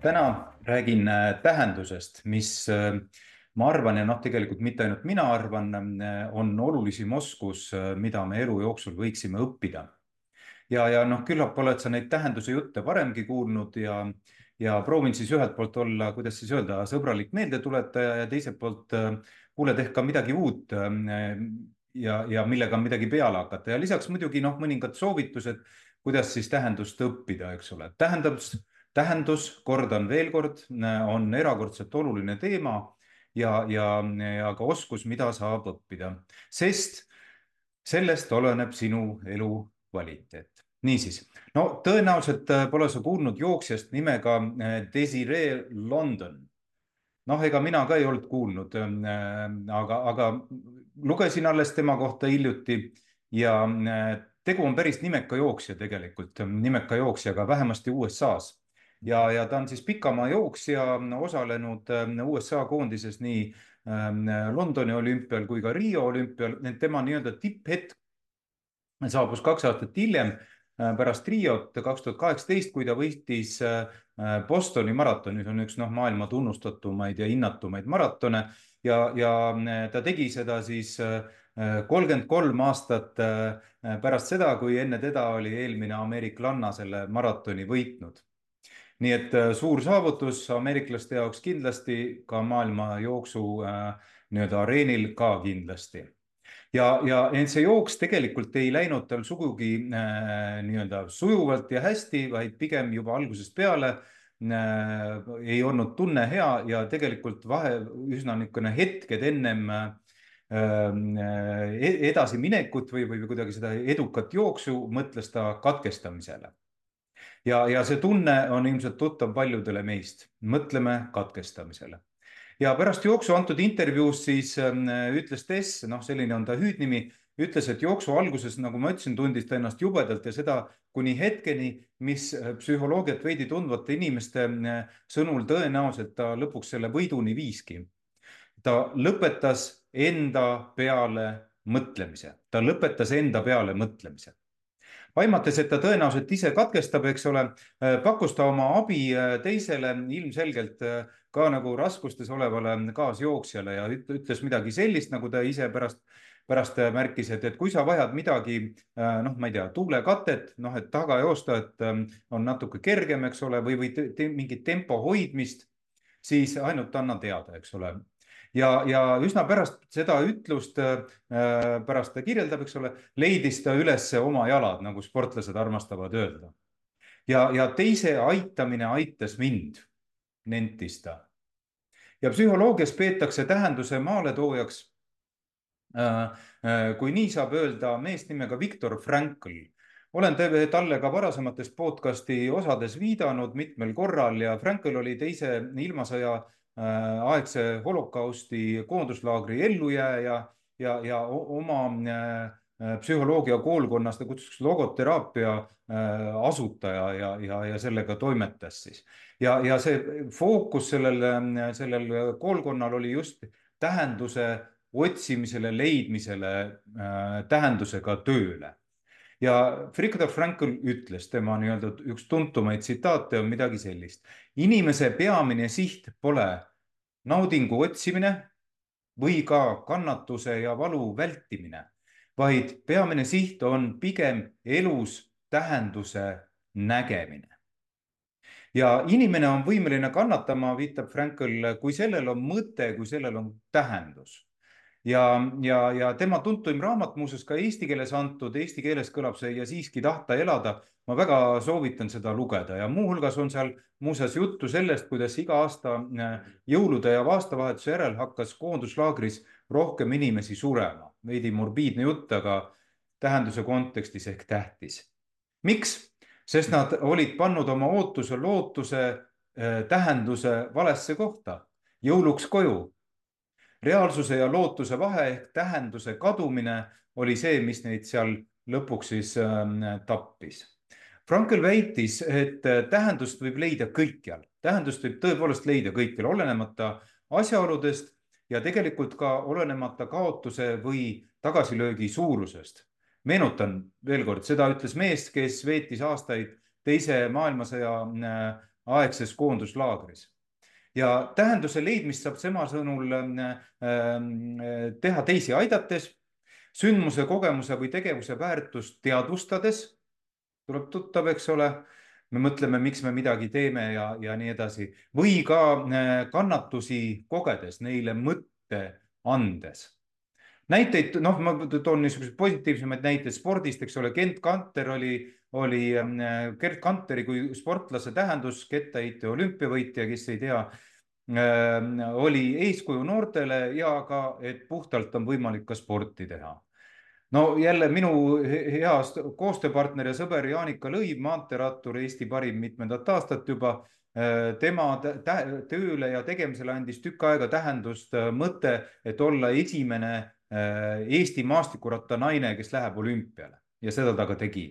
Täna räägin äh, tähendusest, mis äh, ma arvan ja noh, tegelikult mitte ainult mina arvan, äh, on olulisim oskus, mida me elu jooksul võiksime õppida. ja, ja noh, küllap oled sa neid tähenduse jutte varemgi kuulnud ja, ja proovin siis ühelt poolt olla, kuidas siis öelda, sõbralik meeldetuletaja ja teiselt poolt kuuled ehk ka midagi uut ja, ja millega midagi peale hakata ja lisaks muidugi noh, mõningad soovitused, kuidas siis tähendust õppida, eks ole. tähendus tähendus, kordan veel kord, on erakordselt oluline teema ja, ja, ja ka oskus, mida saab õppida, sest sellest oleneb sinu elu kvaliteet. niisiis, no tõenäoliselt äh, pole sa kuulnud jooksjast nimega äh, Desiree London. noh, ega mina ka ei olnud kuulnud, äh, aga, aga lugesin alles tema kohta hiljuti ja tegu on päris nimeka jooksja tegelikult, nimeka jooksjaga, vähemasti USA-s ja, ja ta on siis pikamaa jooksja, osalenud ähm, USA koondises nii ähm, Londoni olümpial kui ka Riio olümpial, tema nii-öelda tipphetk saabus kaks aastat hiljem pärast Riot kaks tuhat kaheksateist, kui ta võitis Bostoni maratoni, see on üks noh, maailma tunnustatumaid ja hinnatumaid maratone. Ja, ja ta tegi seda siis kolmkümmend kolm aastat pärast seda, kui enne teda oli eelmine ameeriklanna selle maratoni võitnud nii et äh, suur saavutus ameeriklaste jaoks kindlasti, ka maailma jooksu äh, nii-öelda areenil ka kindlasti. ja, ja ent see jooks tegelikult ei läinud tal sugugi äh, nii-öelda sujuvalt ja hästi, vaid pigem juba algusest peale äh, ei olnud tunne hea ja tegelikult vahe üsna niisugune hetked ennem äh, e-, edasiminekut või, või kuidagi seda edukat jooksu mõtles ta katkestamisele ja, ja see tunne on ilmselt tuttav paljudele meist, mõtleme katkestamisele. ja pärast jooksu antud intervjuus siis äh, ütles Tess, noh, selline on ta hüüdnimi, ütles, et jooksu alguses, nagu ma ütlesin, tundis ta ennast jubedalt ja seda kuni hetkeni, mis äh, psühholoogiat veidi tundvate inimeste äh, sõnul tõenäoliselt ta lõpuks selle võiduni viiski. ta lõpetas enda peale mõtlemise, ta lõpetas enda peale mõtlemise aimates, et ta tõenäoliselt ise katkestab, eks ole, äh, pakkus ta oma abi äh, teisele ilmselgelt äh, ka nagu raskustes olevale kaasjooksjale ja ütles midagi sellist, nagu ta ise pärast, pärast märkis, et, et kui sa vajad midagi, noh, ma ei tea, tuulekatet, noh, et taga joosta, et ähm, on natuke kergem, eks ole, või, või te, mingit tempo hoidmist, siis ainult anna teada, eks ole ja, ja üsna pärast seda ütlust, äh, pärast ta kirjeldab, eks ole, leidis ta üles oma jalad, nagu sportlased armastavad öelda. ja, ja teise aitamine aitas mind, nentis ta. ja psühholoogias peetakse tähenduse maaletoojaks, äh, äh, kui nii saab öelda, meest nimega Viktor Frankl olen talle ka varasemates podcasti osades viidanud mitmel korral ja Frankl oli teise ilmasõja Äh, aegse holokausti koonduslaagri ellujääja ja, ja oma äh, psühholoogia koolkonnas ta kutsus logoteraapia äh, asutaja ja, ja, ja sellega toimetas siis. ja, ja see fookus sellel, sellel koolkonnal oli just tähenduse otsimisele, leidmisele, tähendusega tööle ja Viktor Frankl ütles, tema nii-öelda üks tuntumaid tsitaate on midagi sellist. inimese peamine siht pole naudingu otsimine või ka kannatuse ja valu vältimine, vaid peamine siht on pigem elus tähenduse nägemine. ja inimene on võimeline kannatama, viitab Frankl, kui sellel on mõte, kui sellel on tähendus ja, ja, ja tema tuntuim raamat muuseas ka eesti keeles antud, eesti keeles kõlab see Ja siiski tahta elada. ma väga soovitan seda lugeda ja muuhulgas on seal muuseas juttu sellest, kuidas iga aasta äh, jõulude ja aastavahetuse järel hakkas koonduslaagris rohkem inimesi surema. veidi morbiidne jutt, aga tähenduse kontekstis ehk tähtis. miks? sest nad olid pannud oma ootuse, lootuse tähenduse valesse kohta, jõuluks koju. Reaalsuse ja lootuse vahe ehk tähenduse kadumine oli see, mis neid seal lõpuks siis ähm, tappis. Frankel väitis, et tähendust võib leida kõikjal, tähendust võib tõepoolest leida kõikjal, olenemata asjaoludest ja tegelikult ka olenemata kaotuse või tagasilöögi suurusest. meenutan veel kord, seda ütles mees, kes veetis aastaid teise maailmasõja äh, aegses koonduslaagris. Ja tähenduse leidmist saab tema sõnul äh, äh, teha teisi aidates, sündmuse, kogemuse või tegevuse väärtust teadvustades, tuleb tuttav, eks ole. Me mõtleme, miks me midagi teeme ja, ja nii edasi. Või ka äh, kannatusi kogedes, neile mõtte andes. Näiteid, noh, ma toon niisuguseid positiivsemaid näiteid spordist, eks ole, Kent Kanter oli, oli äh, Gerd Kanteri kui sportlase tähendus, kettaheite olümpiavõitja, kes ei tea, äh, oli eeskuju noortele ja ka, et puhtalt on võimalik ka sporti teha no jälle minu hea koostööpartner ja sõber Jaanika Lõiv, maanteerattur, Eesti parim mitmendat aastat juba. Äh, tema tööle ja tegemisele andis tükk aega tähendust äh, mõte, et olla esimene Eesti maastikuratta naine, kes läheb olümpiale ja seda ta ka tegi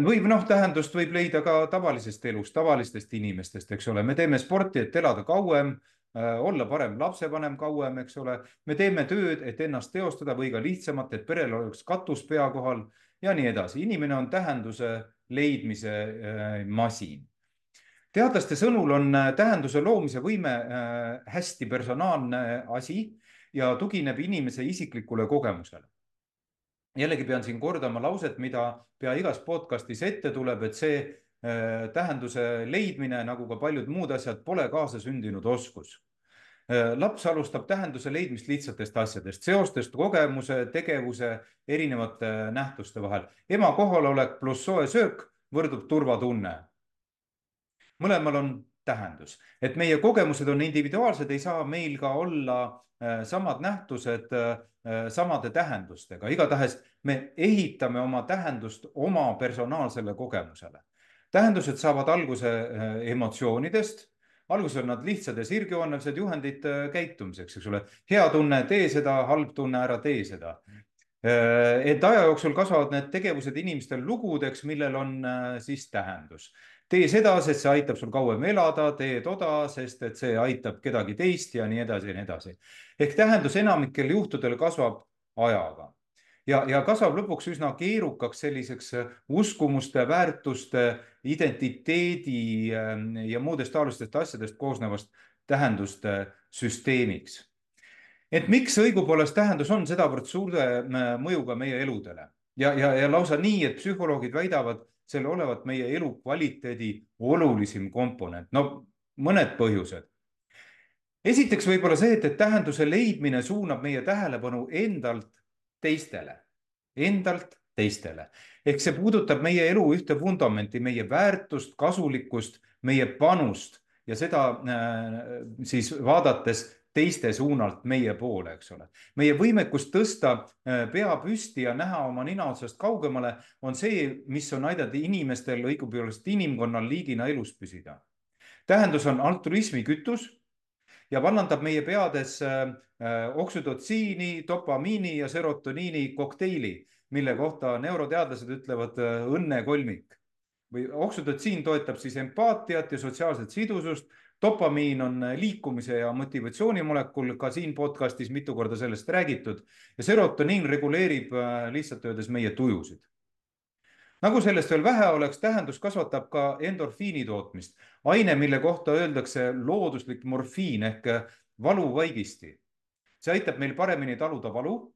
võib noh, tähendust võib leida ka tavalisest elust, tavalistest inimestest, eks ole, me teeme sporti, et elada kauem Äh, olla parem lapsevanem kauem, eks ole. me teeme tööd, et ennast teostada või ka lihtsamalt, et perel oleks katus pea kohal ja nii edasi. inimene on tähenduse leidmise äh, masin. teadlaste sõnul on äh, tähenduse loomise võime hästi personaalne asi ja tugineb inimese isiklikule kogemusele. jällegi pean siin kordama lauset, mida pea igas podcastis ette tuleb, et see Äh, tähenduse leidmine, nagu ka paljud muud asjad, pole kaasasündinud oskus. Äh, laps alustab tähenduse leidmist lihtsatest asjadest, seostest kogemuse, tegevuse, erinevate nähtuste vahel. ema kohalolek pluss soe söök võrdub turvatunne. mõlemal on tähendus, et meie kogemused on individuaalsed, ei saa meil ka olla äh, samad nähtused samade tähendustega, igatahes me ehitame oma tähendust oma personaalsele kogemusele tähendused saavad alguse äh, emotsioonidest, alguses on nad lihtsad ja sirgjoonelised juhendid äh, käitumiseks, eks ole. hea tunne, tee seda, halb tunne, ära tee seda. Äh, et aja jooksul kasvavad need tegevused inimestel lugudeks, millel on siis tähendus. Tee seda, sest see aitab sul kauem elada, tee toda, sest et see aitab kedagi teist ja nii edasi ja nii edasi. ehk tähendus enamikel juhtudel kasvab ajaga ja, ja kasvab lõpuks üsna keerukaks selliseks äh, uskumuste, väärtuste, identiteedi ähm, ja muudest taolistest asjadest koosnevast tähenduste süsteemiks. et miks õigupoolest tähendus on sedavõrd suure äh, mõjuga meie eludele ja, ja, ja lausa nii, et psühholoogid väidavad selle olevat meie elukvaliteedi olulisim komponent. no mõned põhjused esiteks võib-olla see, et, et tähenduse leidmine suunab meie tähelepanu endalt teistele, endalt teistele. ehk see puudutab meie elu ühte vundamenti, meie väärtust, kasulikkust, meie panust ja seda äh, siis vaadates teiste suunalt meie poole, eks ole. meie võimekus tõsta äh, pea püsti ja näha oma nina otsast kaugemale on see, mis on aidanud inimestel, õigupoolest inimkonnal liigina elus püsida. tähendus on altruismi kütus ja vallandab meie peades äh, äh, oksüdotsiini, dopamiini ja serotoniini kokteili, mille kohta neuroteadlased ütlevad õnnekolmik. või oksüdotsiin toetab siis empaatiat ja sotsiaalset sidusust, dopamiin on liikumise ja motivatsiooni molekul, ka siin podcastis mitu korda sellest räägitud ja serotoniin reguleerib lihtsalt öeldes meie tujusid nagu sellest veel vähe oleks, tähendus kasvatab ka endorfiini tootmist, aine, mille kohta öeldakse looduslik morfiin ehk valuvaigisti. see aitab meil paremini taluda valu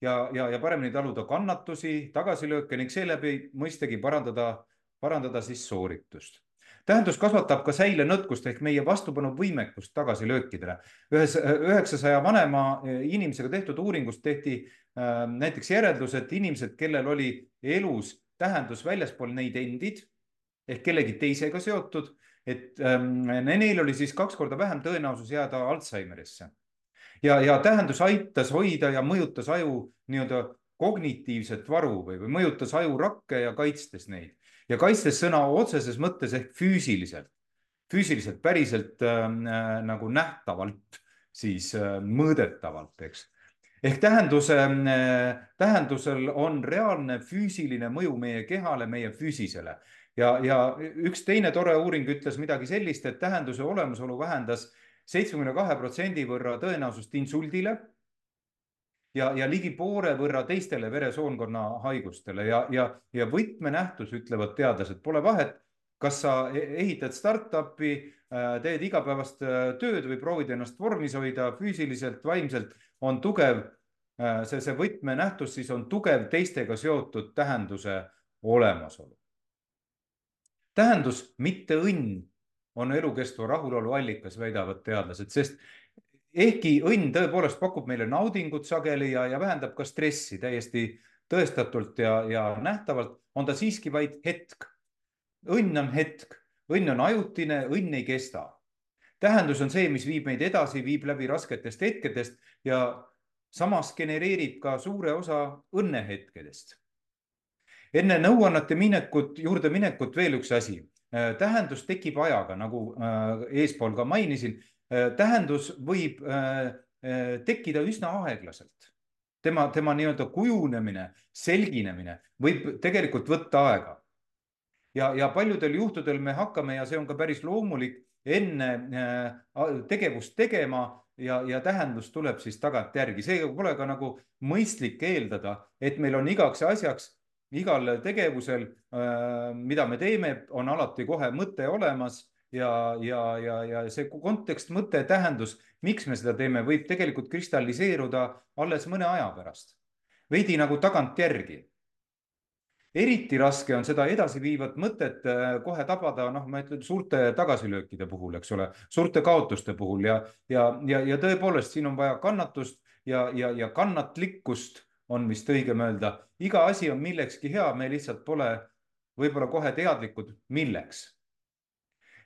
ja, ja, ja paremini taluda kannatusi, tagasilööke ning seeläbi mõistagi parandada, parandada siis sooritust tähendus kasvatab ka säilenõtkust ehk meie vastupanuvõimekust tagasilöökidele. ühes üheksasaja vanema inimesega tehtud uuringust tehti äh, näiteks järeldus, et inimesed, kellel oli elus tähendus väljaspool neid endid ehk kellegi teisega seotud, et ähm, neil oli siis kaks korda vähem tõenäosus jääda Alžeimerisse. ja, ja tähendus aitas hoida ja mõjutas aju nii-öelda kognitiivset varu või, või mõjutas ajurakke ja kaitstes neid ja kaitstes sõna otseses mõttes ehk füüsiliselt. füüsiliselt, päriselt äh, nagu nähtavalt, siis äh, mõõdetavalt, eks. ehk tähenduse äh,, tähendusel on reaalne füüsiline mõju meie kehale, meie füüsisele ja, ja üks teine tore uuring ütles midagi sellist, et tähenduse olemasolu vähendas seitsmekümne kahe protsendi võrra tõenäosust insuldile ja, ja ligi poole võrra teistele veresoonkonna haigustele ja, ja, ja võtmenähtus, ütlevad teadlased, pole vahet, kas sa e-, ehitad startup'i, äh, teed igapäevast äh, tööd või proovid ennast vormis hoida füüsiliselt, vaimselt, on tugev, äh, see, see võtmenähtus siis on tugev teistega seotud tähenduse olemasolu. tähendus, mitte õnn, on elukestva rahulolu allikas, väidavad teadlased, sest ehkki õnn tõepoolest pakub meile naudingut sageli ja, ja vähendab ka stressi täiesti tõestatult ja, ja nähtavalt, on ta siiski vaid hetk. õnn on hetk, õnn on ajutine, õnn ei kesta. tähendus on see, mis viib meid edasi, viib läbi rasketest hetkedest ja samas genereerib ka suure osa õnnehetkedest. enne nõuannete minekut, juurde minekut veel üks asi. tähendus tekib ajaga, nagu äh, eespool ka mainisin tähendus võib äh, äh, tekkida üsna aeglaselt. tema, tema nii-öelda kujunemine, selginemine võib tegelikult võtta aega. ja, ja paljudel juhtudel me hakkame ja see on ka päris loomulik, enne tegevust tegema ja, ja tähendus tuleb siis tagantjärgi, seega pole ka nagu mõistlik eeldada, et meil on igaks asjaks igal tegevusel, mida me teeme, on alati kohe mõte olemas ja, ja, ja, ja see kontekst, mõte, tähendus, miks me seda teeme, võib tegelikult kristalliseeruda alles mõne aja pärast. veidi nagu tagantjärgi. eriti raske on seda edasiviivat mõtet äh, kohe tabada, noh, ma ütlen suurte tagasilöökide puhul, eks ole, suurte kaotuste puhul ja, ja, ja, ja tõepoolest, siin on vaja kannatust ja, ja, ja kannatlikkust on vist õigem öelda. iga asi on millekski hea, me lihtsalt pole võib-olla kohe teadlikud, milleks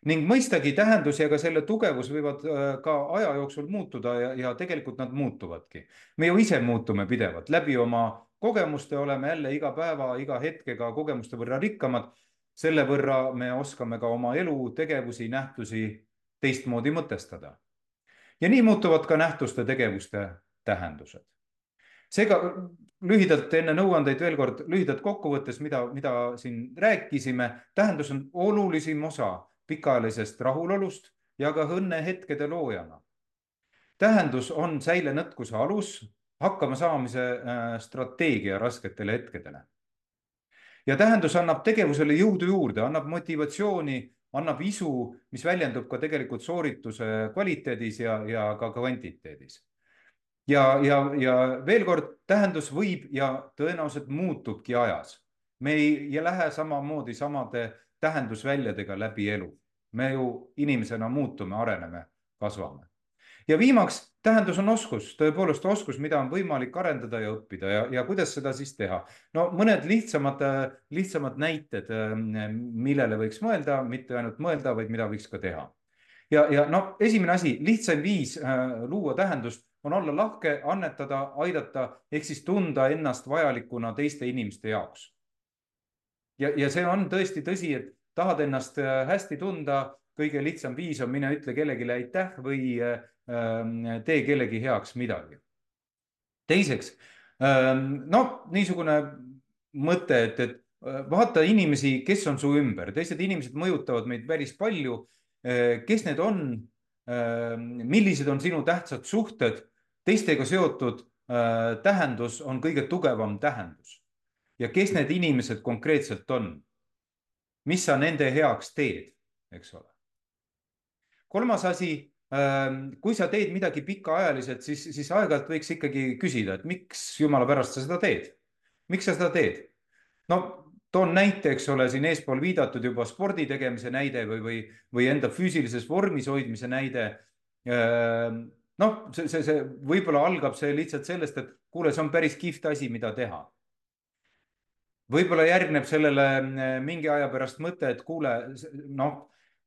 ning mõistagi tähendus ja ka selle tugevus võivad äh, ka aja jooksul muutuda ja, ja tegelikult nad muutuvadki. me ju ise muutume pidevalt läbi oma kogemuste, oleme jälle iga päeva, iga hetkega kogemuste võrra rikkamad. selle võrra me oskame ka oma elu, tegevusi, nähtusi teistmoodi mõtestada. ja nii muutuvad ka nähtuste, tegevuste tähendused. seega lühidalt enne nõuandeid veel kord lühidalt kokkuvõttes, mida, mida siin rääkisime, tähendus on olulisim osa pikaajalisest rahulolust ja ka õnnehetkede loojana. tähendus on säilenõtkuse alus, hakkamasaamise äh, strateegia rasketele hetkedele. ja tähendus annab tegevusele jõudu juurde, annab motivatsiooni, annab isu, mis väljendub ka tegelikult soorituse kvaliteedis ja, ja ka kvantiteedis ja, ja, ja veel kord, tähendus võib ja tõenäoliselt muutubki ajas. me ei lähe samamoodi samade tähendusväljadega läbi elu me ju inimesena muutume, areneme, kasvame. ja viimaks, tähendus on oskus, tõepoolest oskus, mida on võimalik arendada ja õppida ja, ja kuidas seda siis teha. no mõned lihtsamad, lihtsamad näited, millele võiks mõelda, mitte ainult mõelda, vaid mida võiks ka teha. ja, ja no esimene asi, lihtsaim viis äh, luua tähendust on olla lahke, annetada, aidata ehk siis tunda ennast vajalikuna teiste inimeste jaoks. Ja, ja see on tõesti tõsi, et tahad ennast äh, hästi tunda, kõige lihtsam viis on mine ütle kellelegi aitäh või äh, ähm, tee kellegi heaks midagi. teiseks, noh, niisugune mõte, et, et äh, vaata inimesi, kes on su ümber, teised inimesed mõjutavad meid päris palju. kes need on? Ähm, millised on sinu tähtsad suhted? teistega seotud tähendus on kõige tugevam tähendus. Ja kes need inimesed konkreetselt on? mis sa nende heaks teed, eks ole. kolmas asi, ähm, kui sa teed midagi pikaajaliselt, siis, siis aeg-ajalt võiks ikkagi küsida, et miks jumala pärast sa seda teed. miks sa seda teed? no toon näite, eks ole, siin eespool viidatud juba spordi tegemise näide või, või, või enda füüsilises vormis hoidmise näide. Ähm, noh, see, see, see võib-olla algab see lihtsalt sellest, et kuule, see on päris kihvt asi, mida teha võib-olla järgneb sellele mm, mingi aja pärast mõte, et kuule, noh,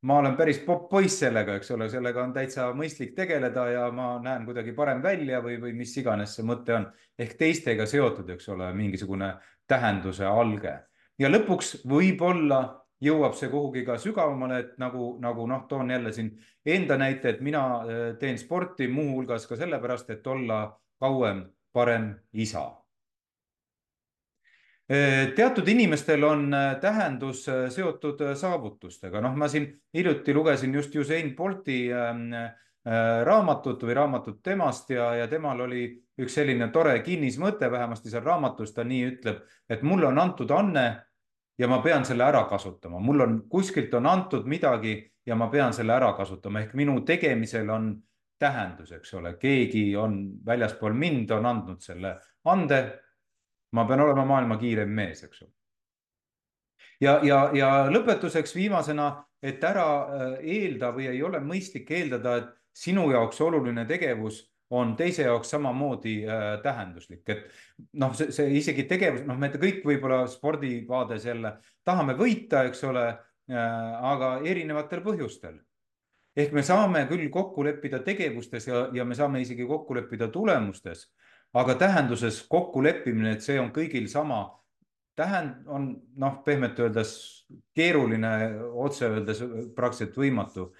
ma olen päris popp poiss sellega, eks ole, sellega on täitsa mõistlik tegeleda ja ma näen kuidagi parem välja või, või mis iganes see mõte on. ehk teistega seotud, eks ole, mingisugune tähenduse alge. ja lõpuks võib-olla jõuab see kuhugi ka sügavamale, et nagu, nagu noh, toon jälle siin enda näite, et mina teen sporti muuhulgas ka sellepärast, et olla kauem parem isa teatud inimestel on tähendus seotud saavutustega, noh, ma siin hiljuti lugesin just Usain Bolti ähm, raamatut või raamatut temast ja, ja temal oli üks selline tore kinnismõte, vähemasti seal raamatus ta nii ütleb, et mulle on antud anne ja ma pean selle ära kasutama, mul on kuskilt on antud midagi ja ma pean selle ära kasutama, ehk minu tegemisel on tähendus, eks ole, keegi on väljaspool mind, on andnud selle ande ma pean olema maailma kiirem mees, eks ju. ja, ja, ja lõpetuseks viimasena, et ära äh, eelda või ei ole mõistlik eeldada, et sinu jaoks oluline tegevus on teise jaoks samamoodi äh, tähenduslik, et noh, see, see isegi tegevus, noh, me kõik võib-olla spordivaades jälle tahame võita, eks ole äh,, aga erinevatel põhjustel ehk me saame küll kokku leppida tegevustes ja, ja me saame isegi kokku leppida tulemustes aga tähenduses kokkuleppimine, et see on kõigil sama, tähend-, on noh, pehmelt öeldes keeruline, otse öeldes praktiliselt võimatu.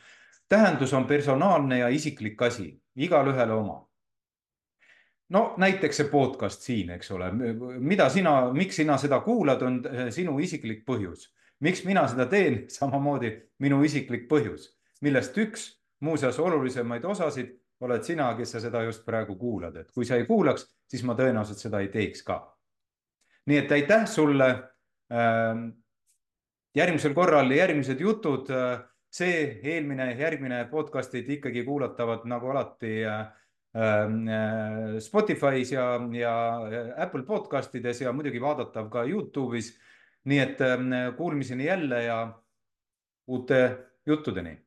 tähendus on personaalne ja isiklik asi, igalühele oma. no näiteks see podcast siin, eks ole, mida sina, miks sina seda kuulad, on sinu isiklik põhjus. miks mina seda teen, samamoodi minu isiklik põhjus, millest üks muuseas olulisemaid osasid oled sina, kes sa seda just praegu kuulad, et kui sa ei kuulaks, siis ma tõenäoliselt seda ei teeks ka. nii et aitäh sulle. Ähm, järgmisel korral järgmised jutud, äh, see eelmine, järgmine podcast'id ikkagi kuulatavad nagu alati äh, äh, Spotify's ja, ja Apple podcastides ja muidugi vaadatav ka Youtube'is. nii et ähm, kuulmiseni jälle ja uute juttudeni